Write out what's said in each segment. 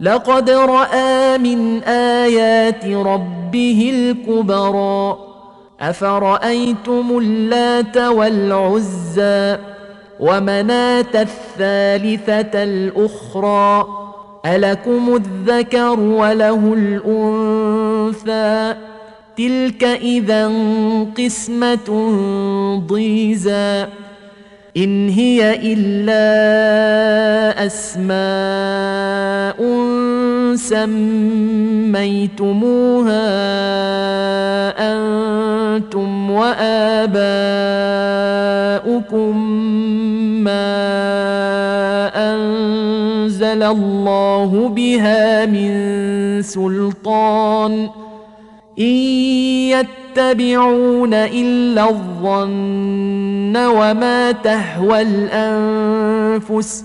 لقد رأى من آيات ربه الكبرى. أفرأيتم اللات والعزى ومناة الثالثة الأخرى؟ ألكم الذكر وله الأنثى؟ تلك إذا قسمة ضيزى. إن هي إلا أسماء سميتموها أنتم وآباؤكم ما أنزل الله بها من سلطان إن يتبعون إلا الظن وما تهوى الأنفس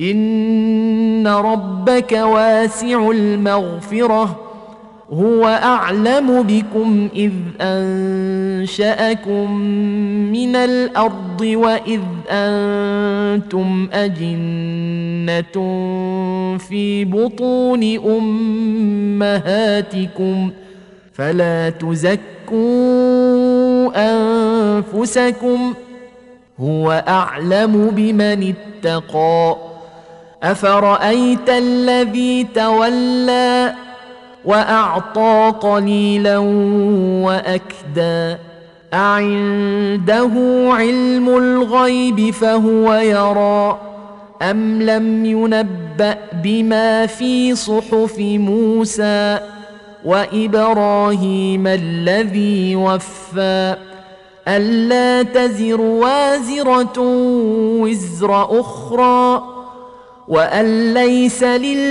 إن ربك واسع المغفرة هو أعلم بكم إذ أنشأكم من الأرض وإذ أنتم أجنة في بطون أمهاتكم فلا تزكوا أنفسكم هو أعلم بمن اتقى. أفرأيت الذي تولى وأعطى قليلا وأكدى؟ أعنده علم الغيب فهو يرى أم لم ينبأ بما في صحف موسى وإبراهيم الذي وفى؟ ألا تزر وازرة وزر أخرى وان ليس للانسان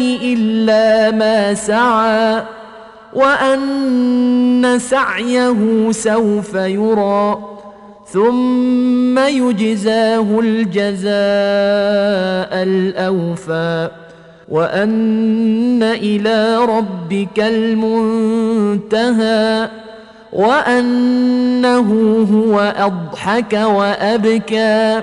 الا ما سعى وان سعيه سوف يرى ثم يجزاه الجزاء الاوفى وان إلى ربك المنتهى وانه هو اضحك وابكى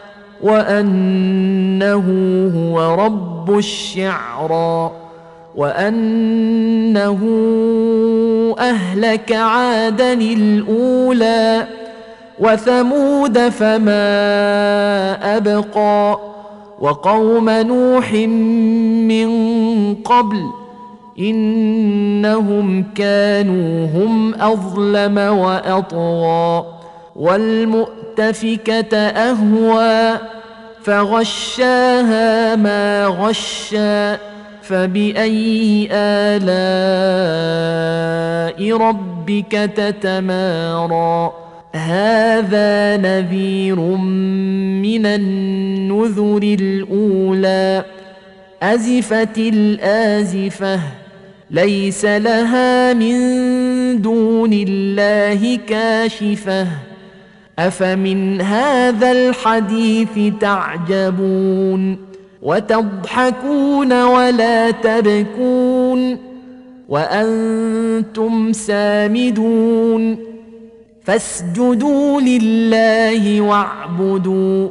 وأنه هو رب الشعرى وأنه أهلك عادا الأولى وثمود فما أبقى وقوم نوح من قبل إنهم كانوا هم أظلم وأطغى. والمؤتفكة أهوى فغشاها ما غشى فبأي آلاء ربك تتمارى. هذا نذير من النذر الأولى أزفت الآزفة ليس لها من دون الله كاشفة. أفمن هذا الحديث تعجبون وتضحكون ولا تبكون وأنتم سامدون فاسجدوا لله واعبدوا